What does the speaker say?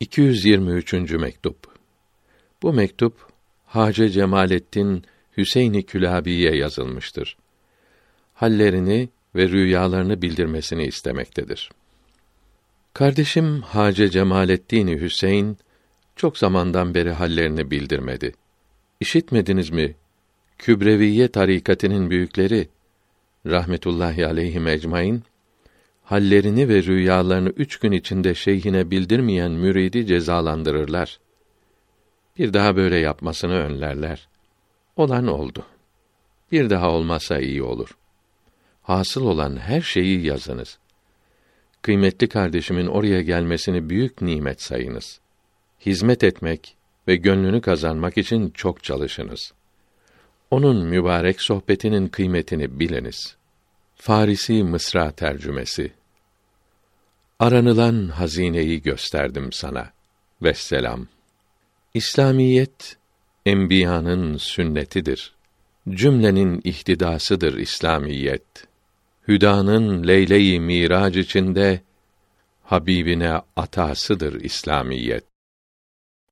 223. mektup. Bu mektup Hacı Cemalettin Hüseyin Külabi'ye yazılmıştır. Hallerini ve rüyalarını bildirmesini istemektedir. Kardeşim Hacı Cemalettin Hüseyin çok zamandan beri hallerini bildirmedi. İşitmediniz mi? Kübreviye tarikatının büyükleri rahmetullahi aleyhi ecmaîn hallerini ve rüyalarını üç gün içinde şeyhine bildirmeyen müridi cezalandırırlar. Bir daha böyle yapmasını önlerler. Olan oldu. Bir daha olmasa iyi olur. Hasıl olan her şeyi yazınız. Kıymetli kardeşimin oraya gelmesini büyük nimet sayınız. Hizmet etmek ve gönlünü kazanmak için çok çalışınız. Onun mübarek sohbetinin kıymetini biliniz.'' Farisi Mısra tercümesi Aranılan hazineyi gösterdim sana. Vesselam. İslamiyet enbiyanın sünnetidir. Cümlenin ihtidasıdır İslamiyet. Hüdanın leyle-i mirac içinde Habibine atasıdır İslamiyet.